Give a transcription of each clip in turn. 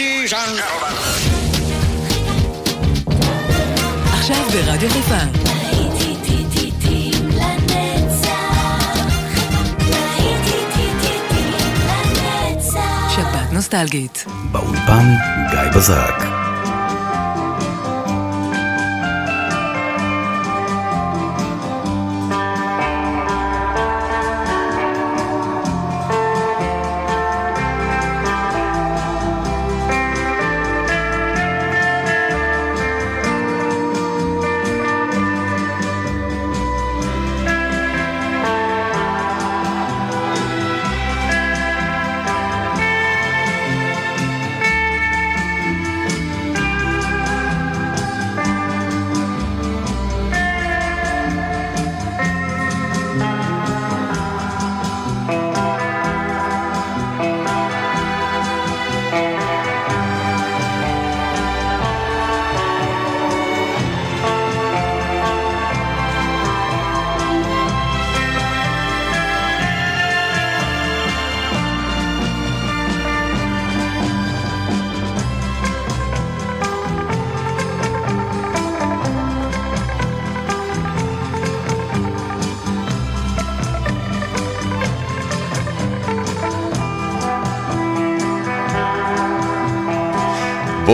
Ladies and gentlemen. עכשיו ברדיו חיפה. שבת נוסטלגית. באולפן גיא בזרק.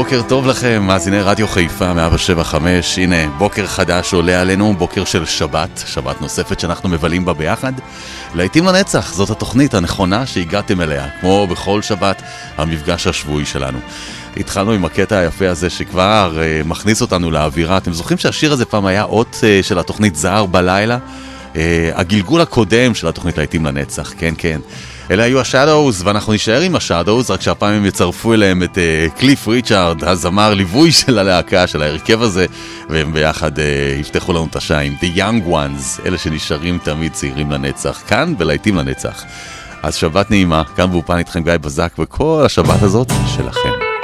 בוקר טוב לכם, מאזיני רדיו חיפה 175, הנה בוקר חדש עולה עלינו, בוקר של שבת, שבת נוספת שאנחנו מבלים בה ביחד. להיטים לנצח, זאת התוכנית הנכונה שהגעתם אליה, כמו בכל שבת, המפגש השבועי שלנו. התחלנו עם הקטע היפה הזה שכבר uh, מכניס אותנו לאווירה. אתם זוכרים שהשיר הזה פעם היה אות uh, של התוכנית זהר בלילה? Uh, הגלגול הקודם של התוכנית להיטים לנצח, כן כן. אלה היו השאדווז, ואנחנו נישאר עם השאדווז, רק שהפעם הם יצרפו אליהם את uh, קליף ריצ'ארד, הזמר ליווי של הלהקה, של ההרכב הזה, והם ביחד uh, יפתחו לנו את השעה עם The Young Ones, אלה שנשארים תמיד צעירים לנצח, כאן ולהיטים לנצח. אז שבת נעימה, כאן באופן איתכם גיא בזק, וכל השבת הזאת שלכם.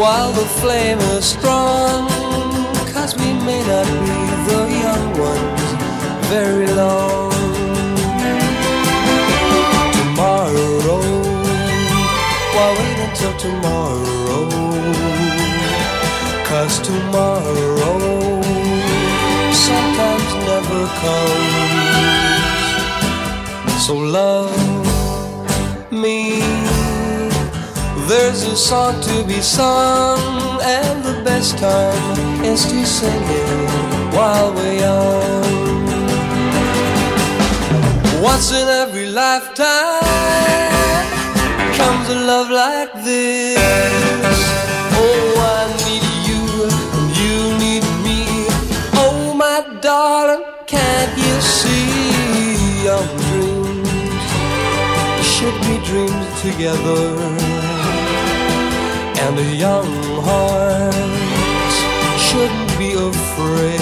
While the flame is strong. Cause we may not be the young ones very long. Tomorrow, why wait until tomorrow? Cause tomorrow sometimes never comes. So love me there's a song to be sung, and the best time is to sing it while we're young. Once in every lifetime comes a love like this. Together? and a young heart shouldn't be afraid.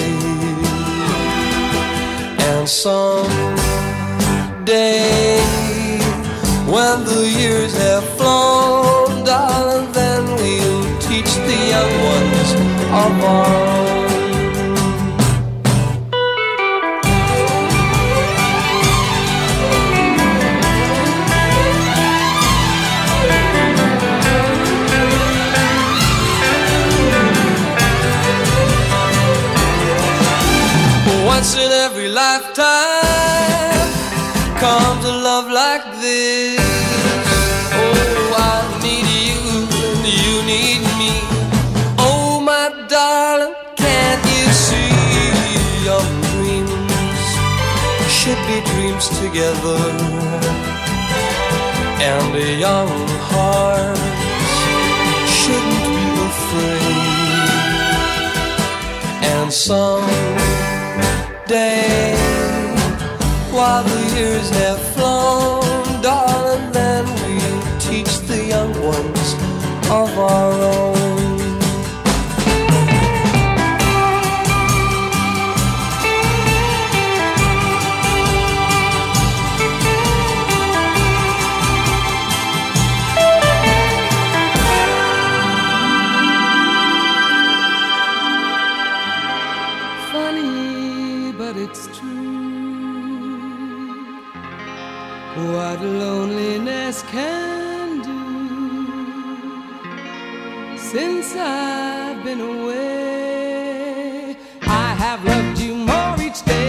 And someday, when the years have flown, darling, then we'll teach the young ones of our together. And a young heart shouldn't be afraid. And some day while the years have flown darling then we'll teach the young ones of our own. best can do since I've been away. I have loved you more each day.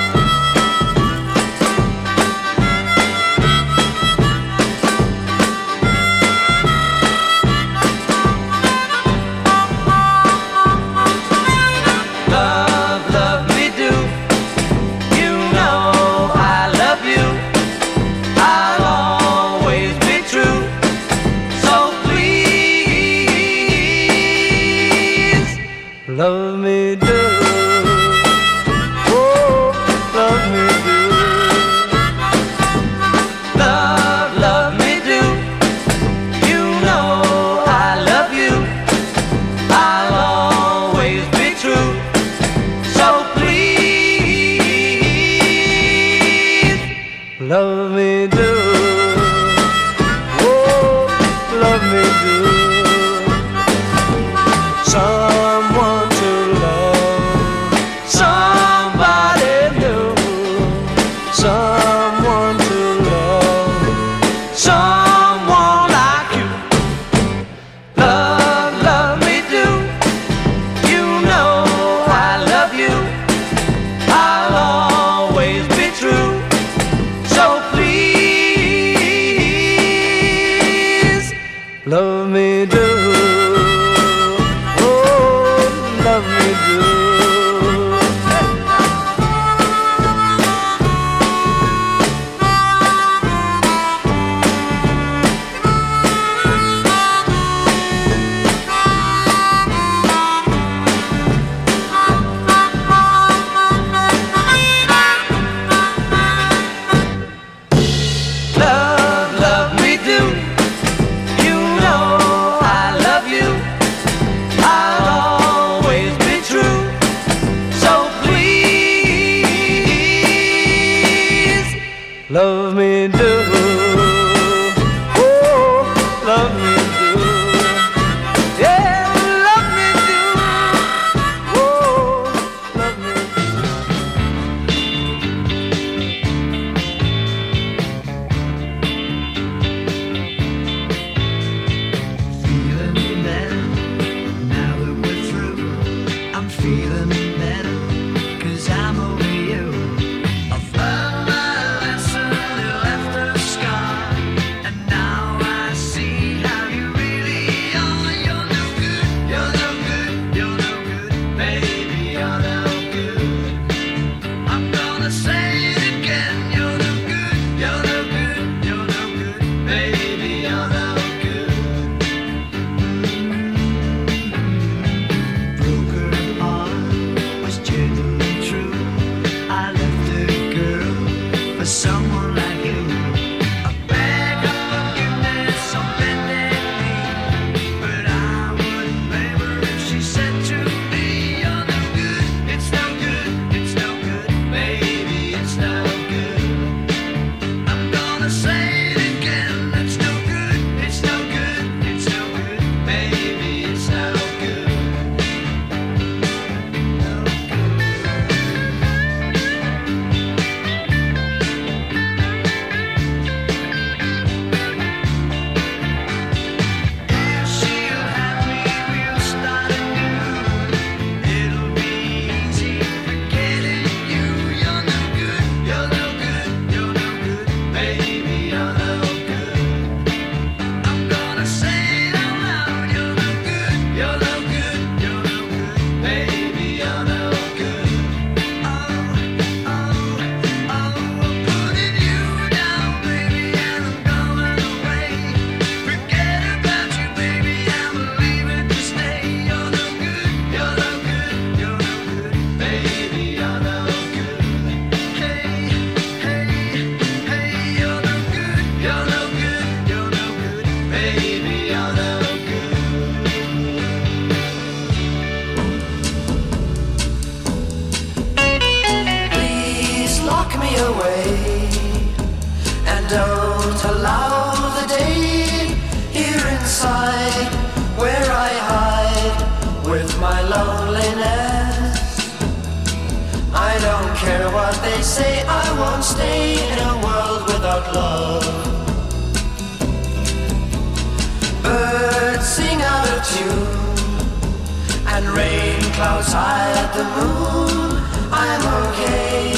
And rain clouds hide the moon. I'm okay,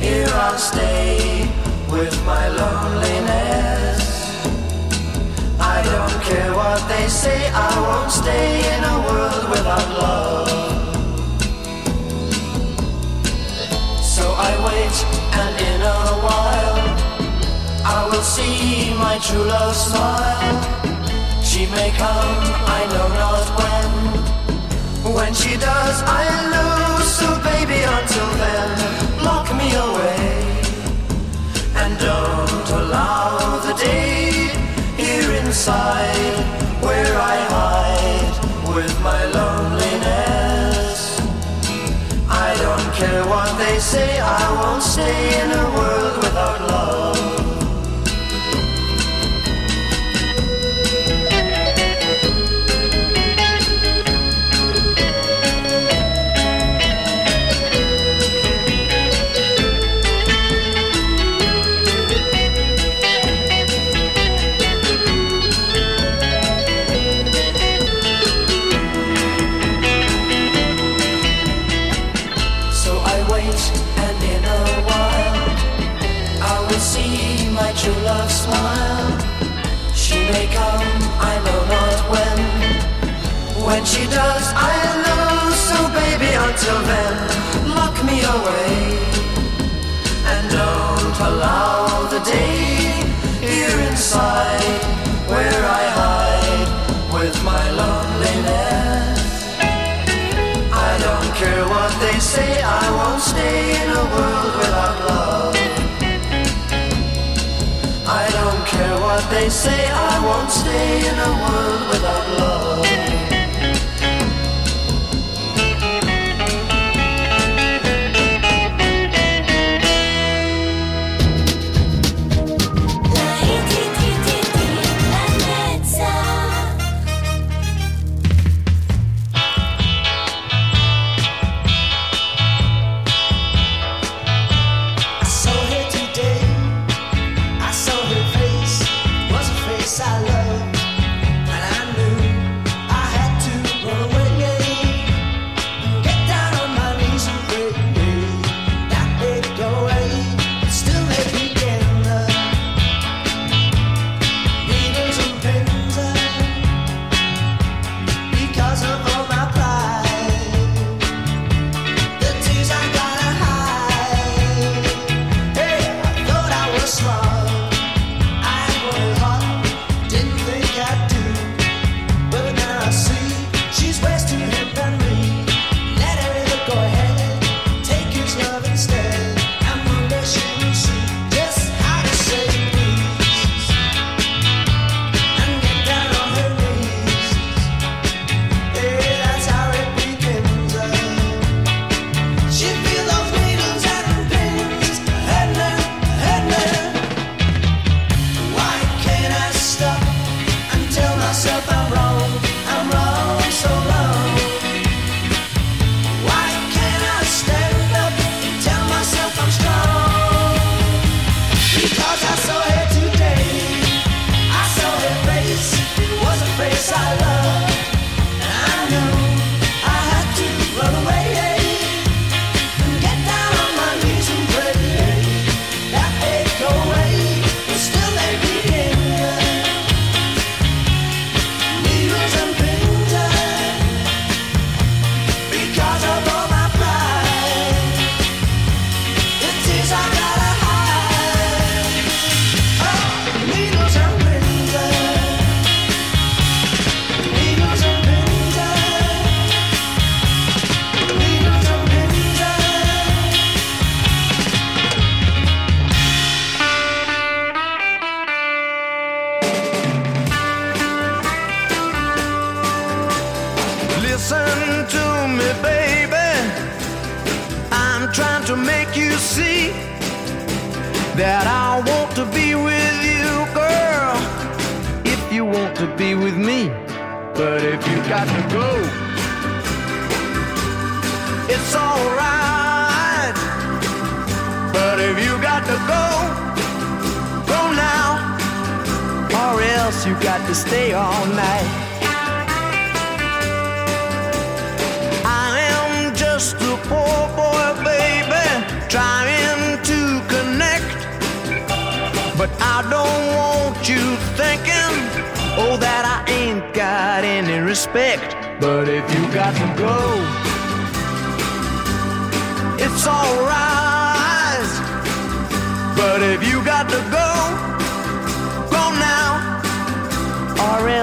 here I'll stay with my loneliness. I don't care what they say, I won't stay in a world without love. So I wait, and in a while, I will see my true love smile. She may come, I know not when. When she does, I lose. So baby, until then, lock me away. And don't allow the day here inside where I hide with my loneliness. I don't care what they say, I won't stay in a world without love. When she does, I know. So baby, until then, lock me away. And don't allow the day here inside where I hide with my loneliness. I don't care what they say, I won't stay in a world without love. I don't care what they say, I won't stay in a world without love.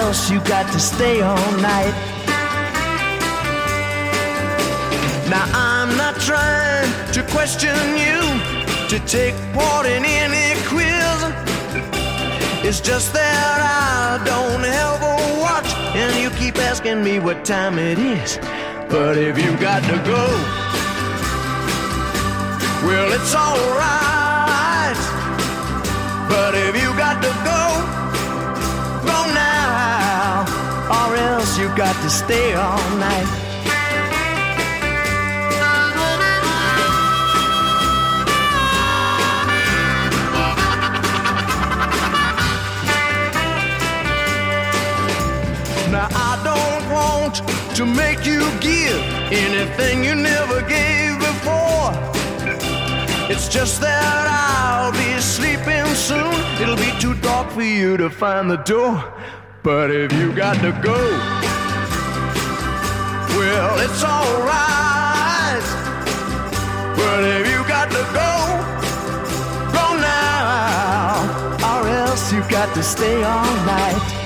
you got to stay all night. Now I'm not trying to question you, to take part in any quiz. It's just that I don't have a watch, and you keep asking me what time it is. But if you got to go, well, it's alright. But if you got to go, house, you got to stay all night. Now, I don't want to make you give anything you never gave before. It's just that I'll be sleeping soon. It'll be too dark for you to find the door. But if you got to go, well, it's alright. But if you got to go, go now, or else you got to stay all night.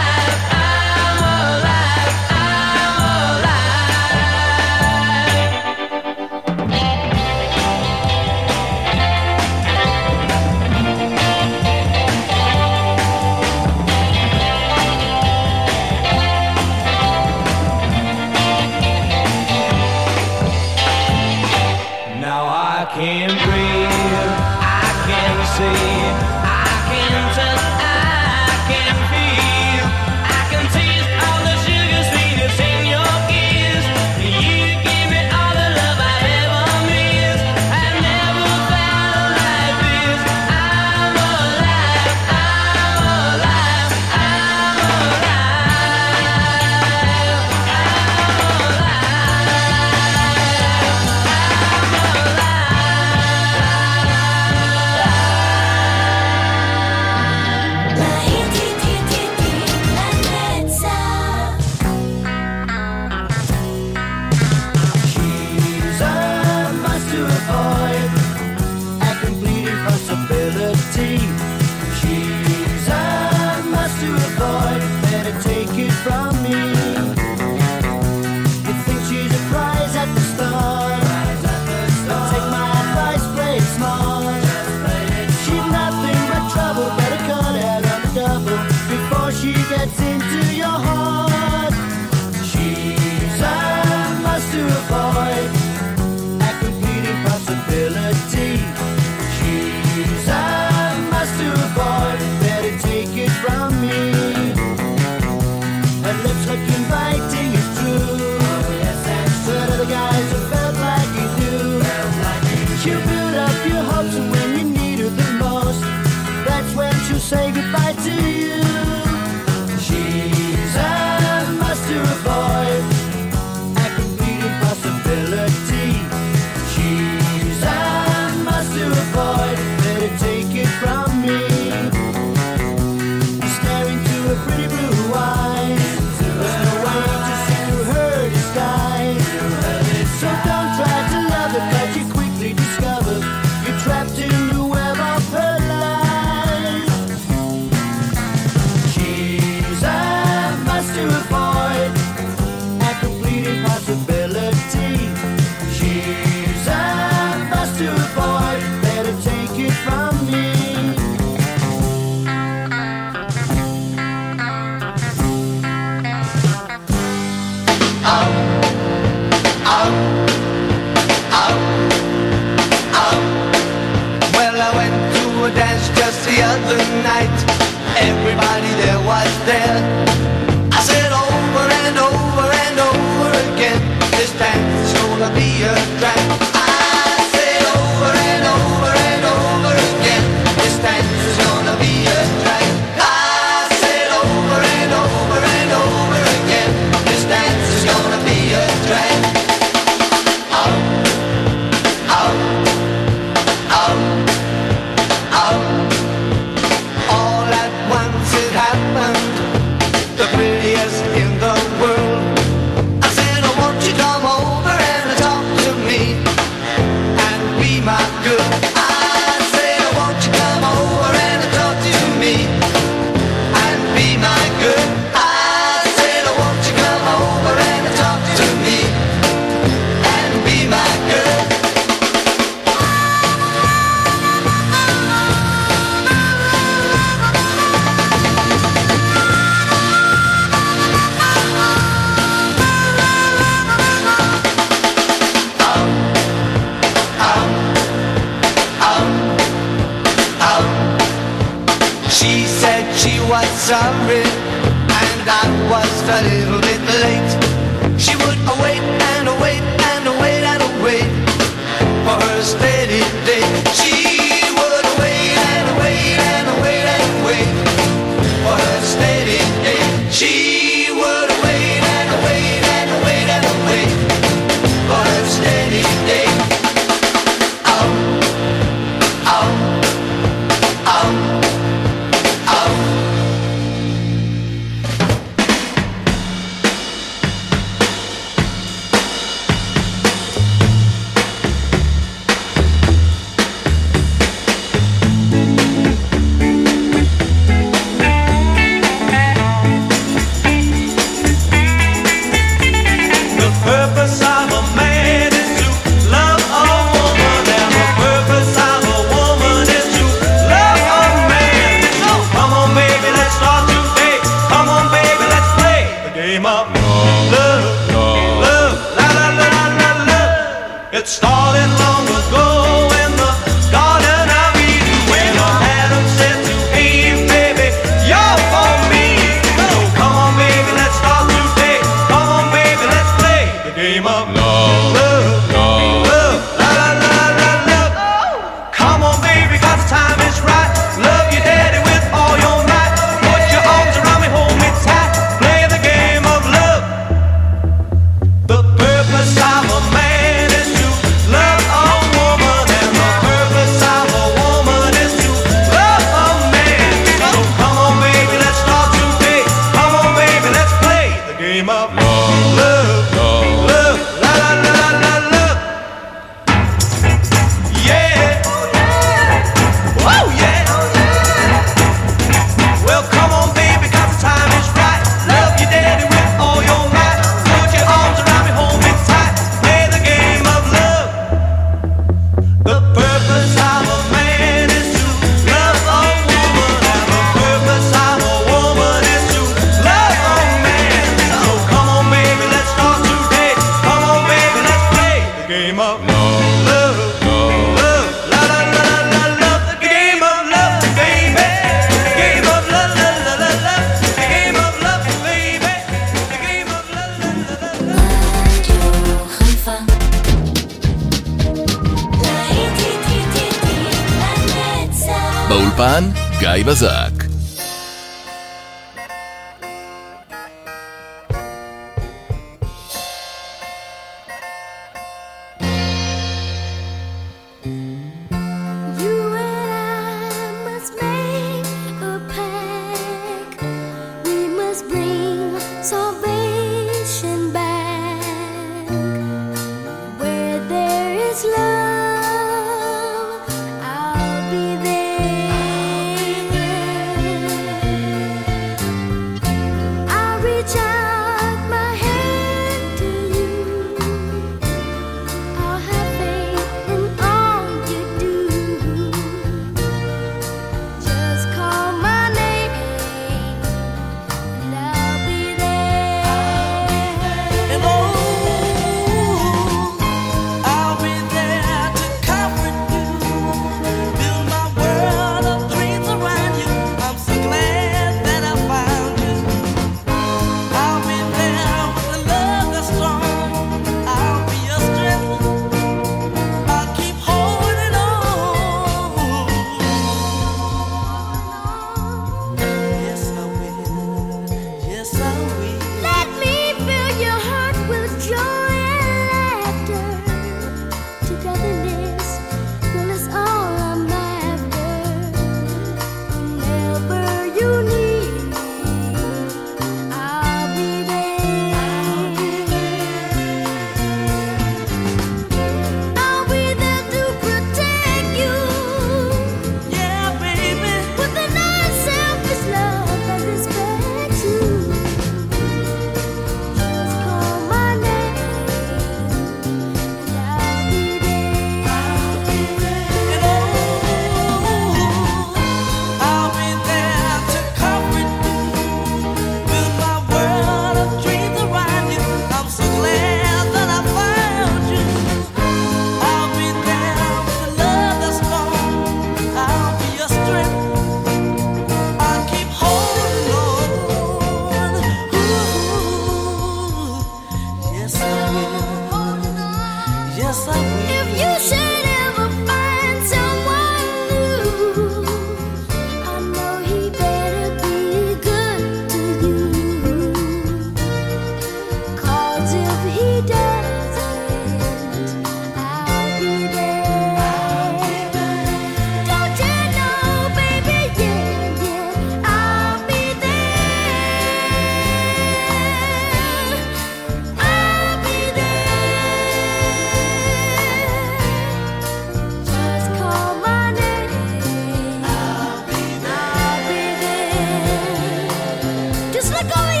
going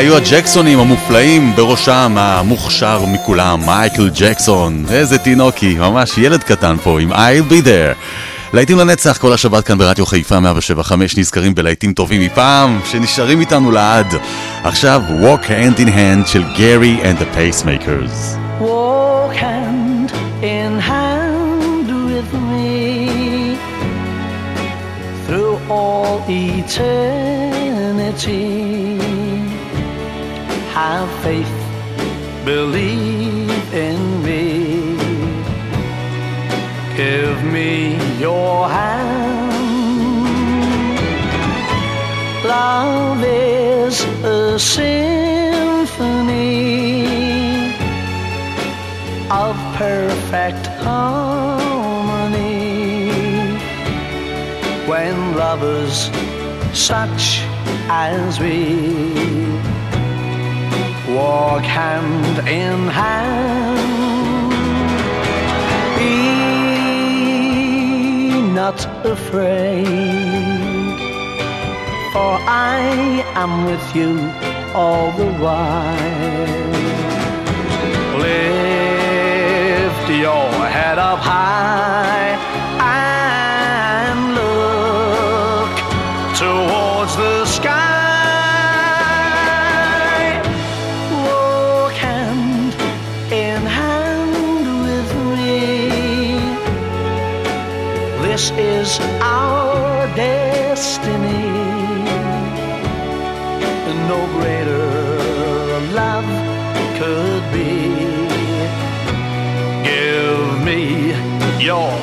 היו הג'קסונים המופלאים, בראשם המוכשר מכולם, מייקל ג'קסון. איזה תינוקי, ממש ילד קטן פה עם I'll be there. להיטים לנצח כל השבת כאן ברדיו חיפה 175 נזכרים בלהיטים טובים מפעם, שנשארים איתנו לעד. עכשיו, Walk Hand in Hand של גרי and the Pacemakers. Walk hand in hand with me through all eternity. Believe in me. Give me your hand. Love is a symphony of perfect harmony when lovers such as we walk hand in hand. Be not afraid for I am with you all the while. Lift your head up high your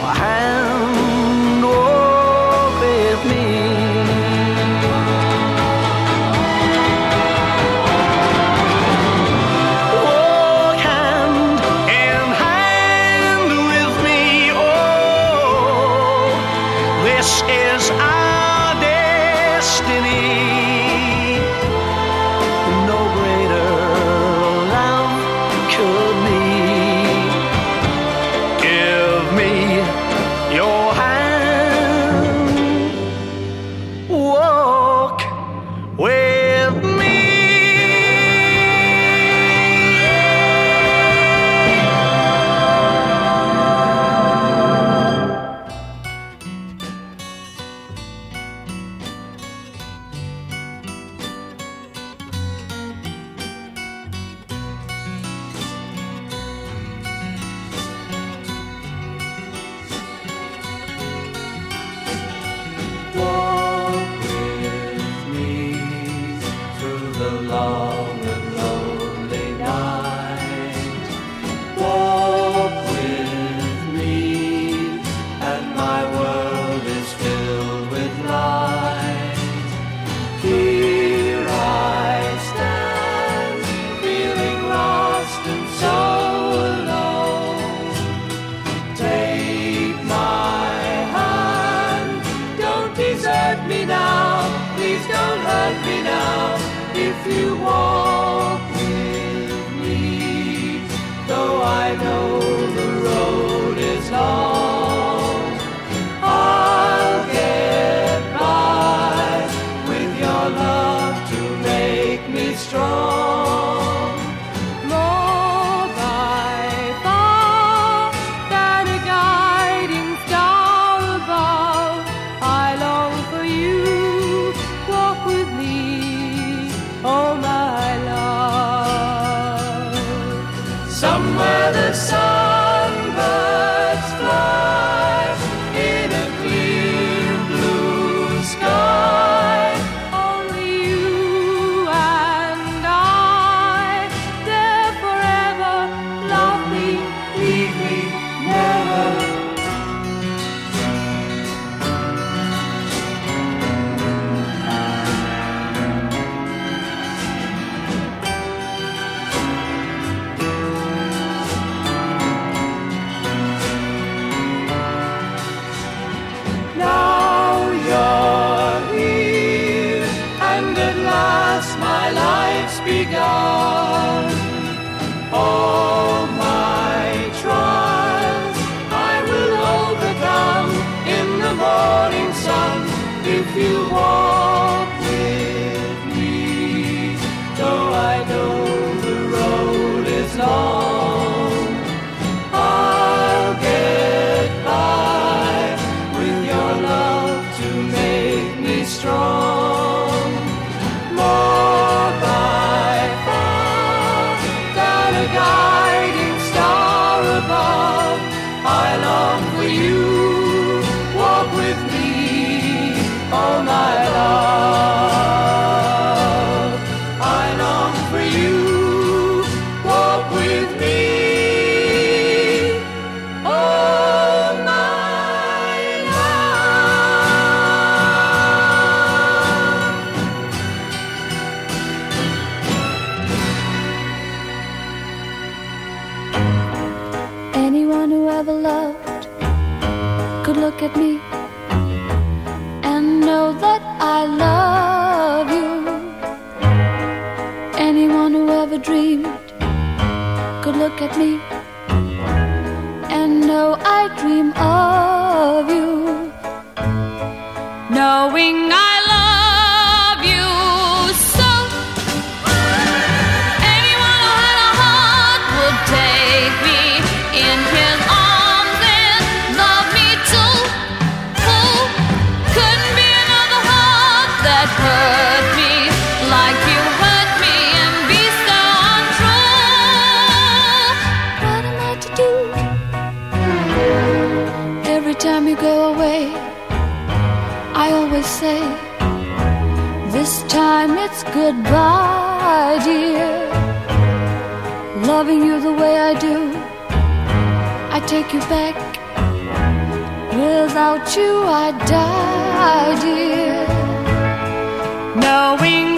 you want. I always say, this time it's goodbye, dear. Loving you the way I do, I take you back. Without you, I'd die, dear. Knowing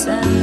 somebody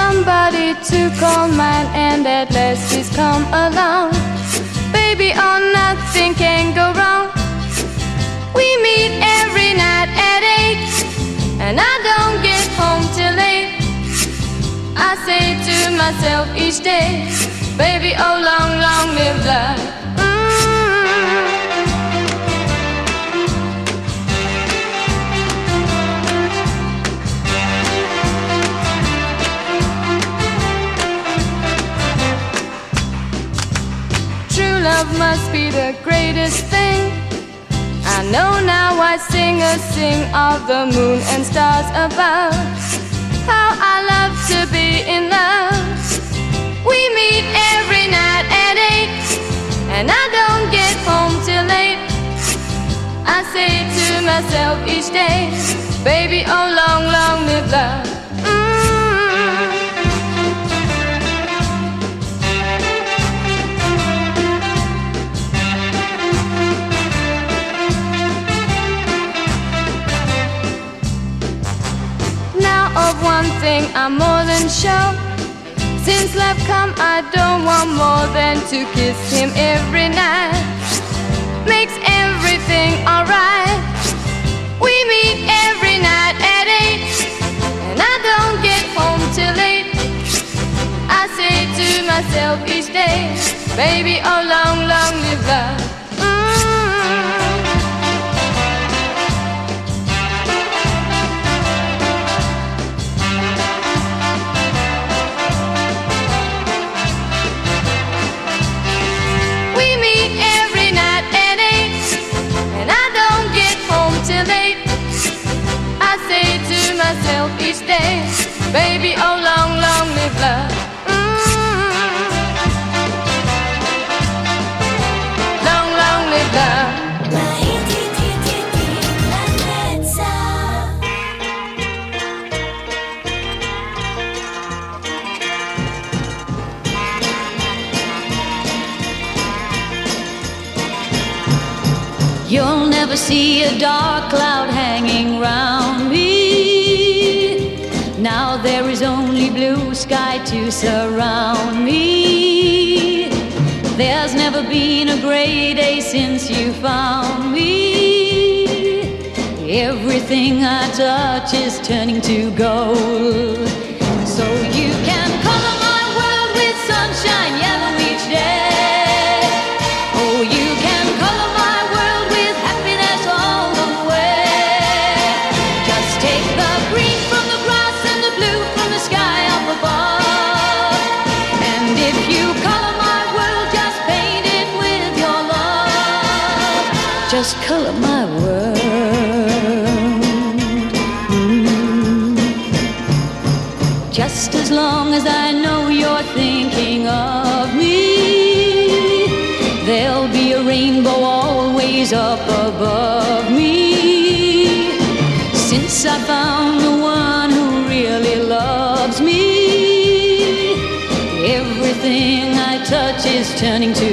somebody to call mine, and at last he's come along. Baby, oh, nothing can go wrong. We meet every night at eight, and I don't get home till late. I say to myself each day, baby, oh, long, long live love. Love must be the greatest thing. I know now why singers sing of the moon and stars above. How I love to be in love. We meet every night at eight, and I don't get home till late. I say to myself each day, baby, oh long, long live love. of one thing I'm more than sure Since love come I don't want more than to kiss him every night. Makes everything alright. We meet every night at 8 And I don't get home till late. I say to myself each day Baby, oh long, long live love. baby, oh long, long live love. Mm. Long, long live love. You'll never see a dark cloud to surround me. There's never been a great day since you found me. Everything I touch is turning to gold. So you can color my world with sunshine yellow each day. long as I know you're thinking of me, there'll be a rainbow always up above me. Since I found the one who really loves me, everything I touch is turning to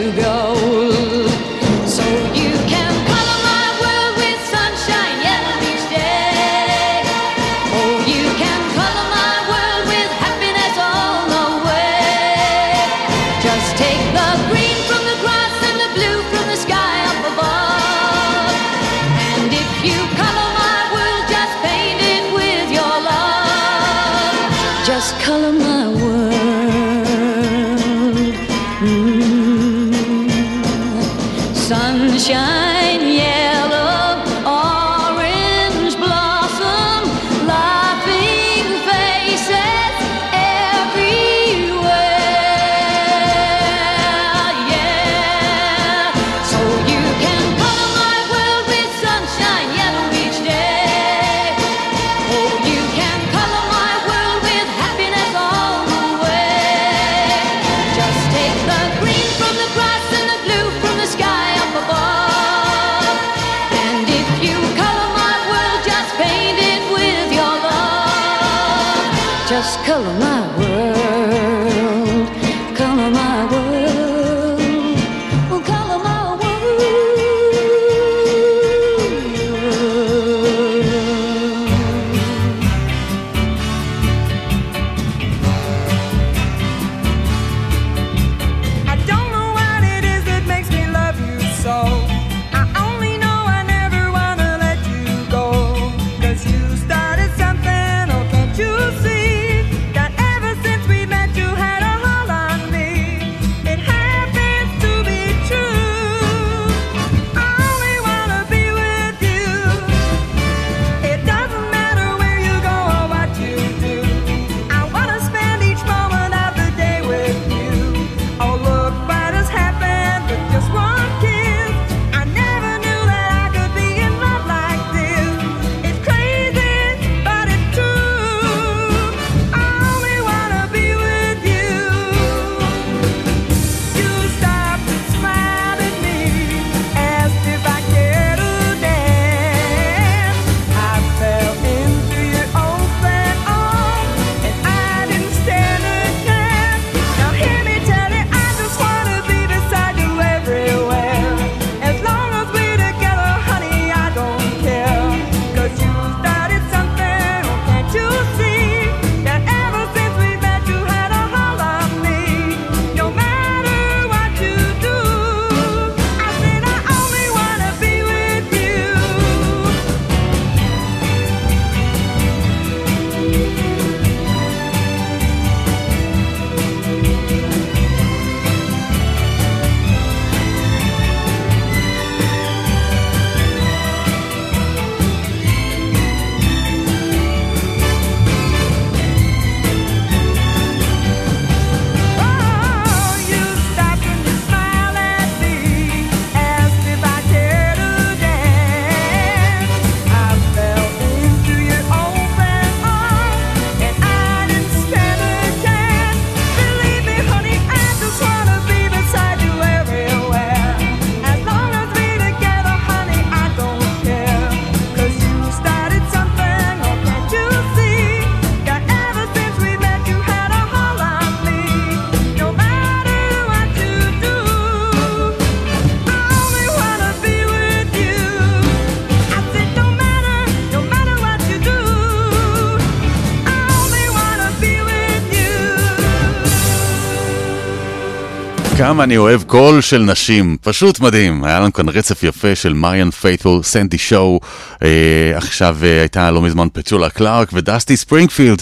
כמה אני אוהב קול של נשים, פשוט מדהים. היה לנו כאן רצף יפה של מריאן פיית'ול, סנדי שואו, אה, עכשיו אה, הייתה לא מזמן פצ'ולה קלארק ודסטי ספרינגפילד.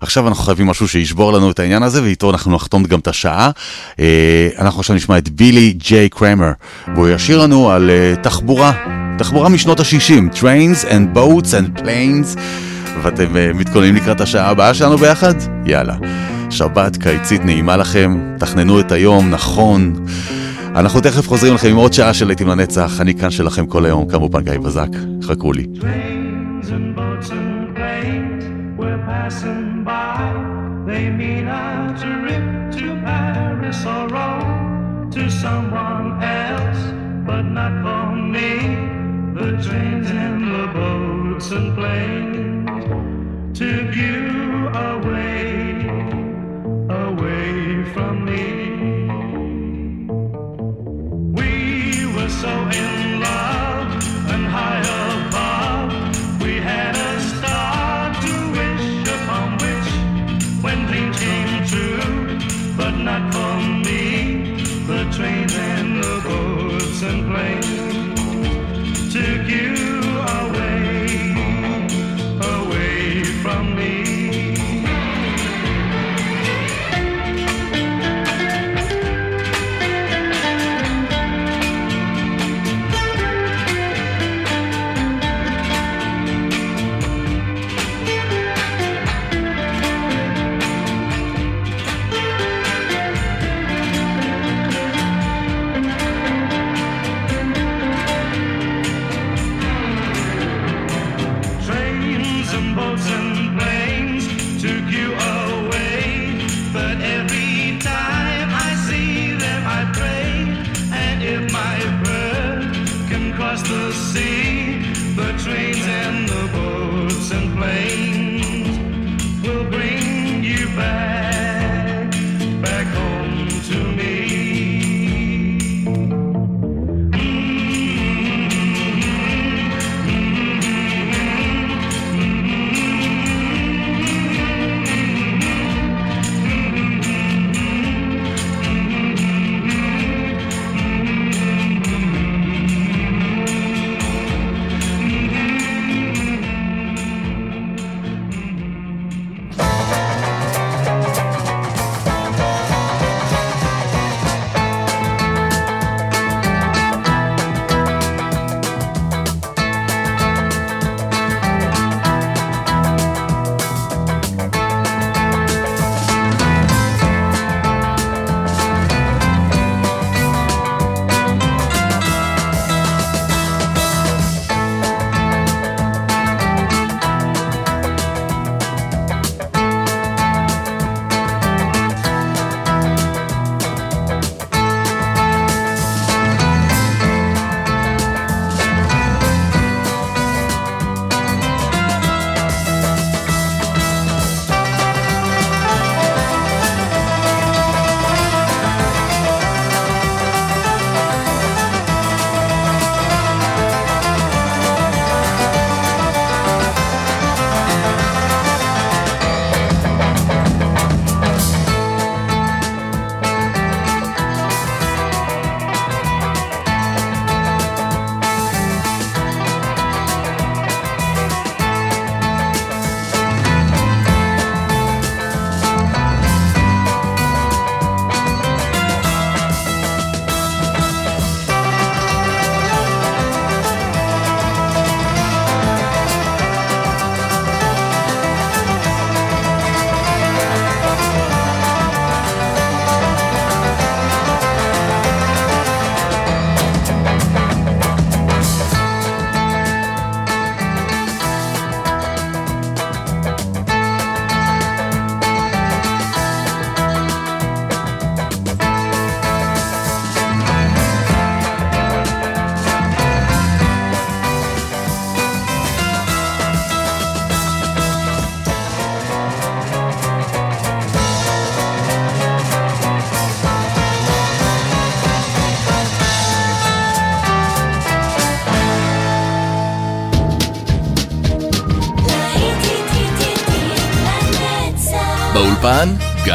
עכשיו אנחנו חייבים משהו שישבור לנו את העניין הזה, ואיתו אנחנו נחתום גם את השעה. אה, אנחנו עכשיו נשמע את בילי ג'יי קרמר, והוא ישיר לנו על אה, תחבורה, תחבורה משנות ה-60, Trains and Boats and Planes. ואתם אה, מתכוננים לקראת השעה הבאה שלנו ביחד? יאללה. שבת קיצית נעימה לכם, תכננו את היום נכון. אנחנו תכף חוזרים לכם עם עוד שעה של להיטים לנצח, אני כאן שלכם כל היום, כמובן גיא בזק, חכו לי. And planes to away, away from me. We were so in love and high above. We had a star to wish upon which, when dreams came true, but not for me. The trains and the boats and planes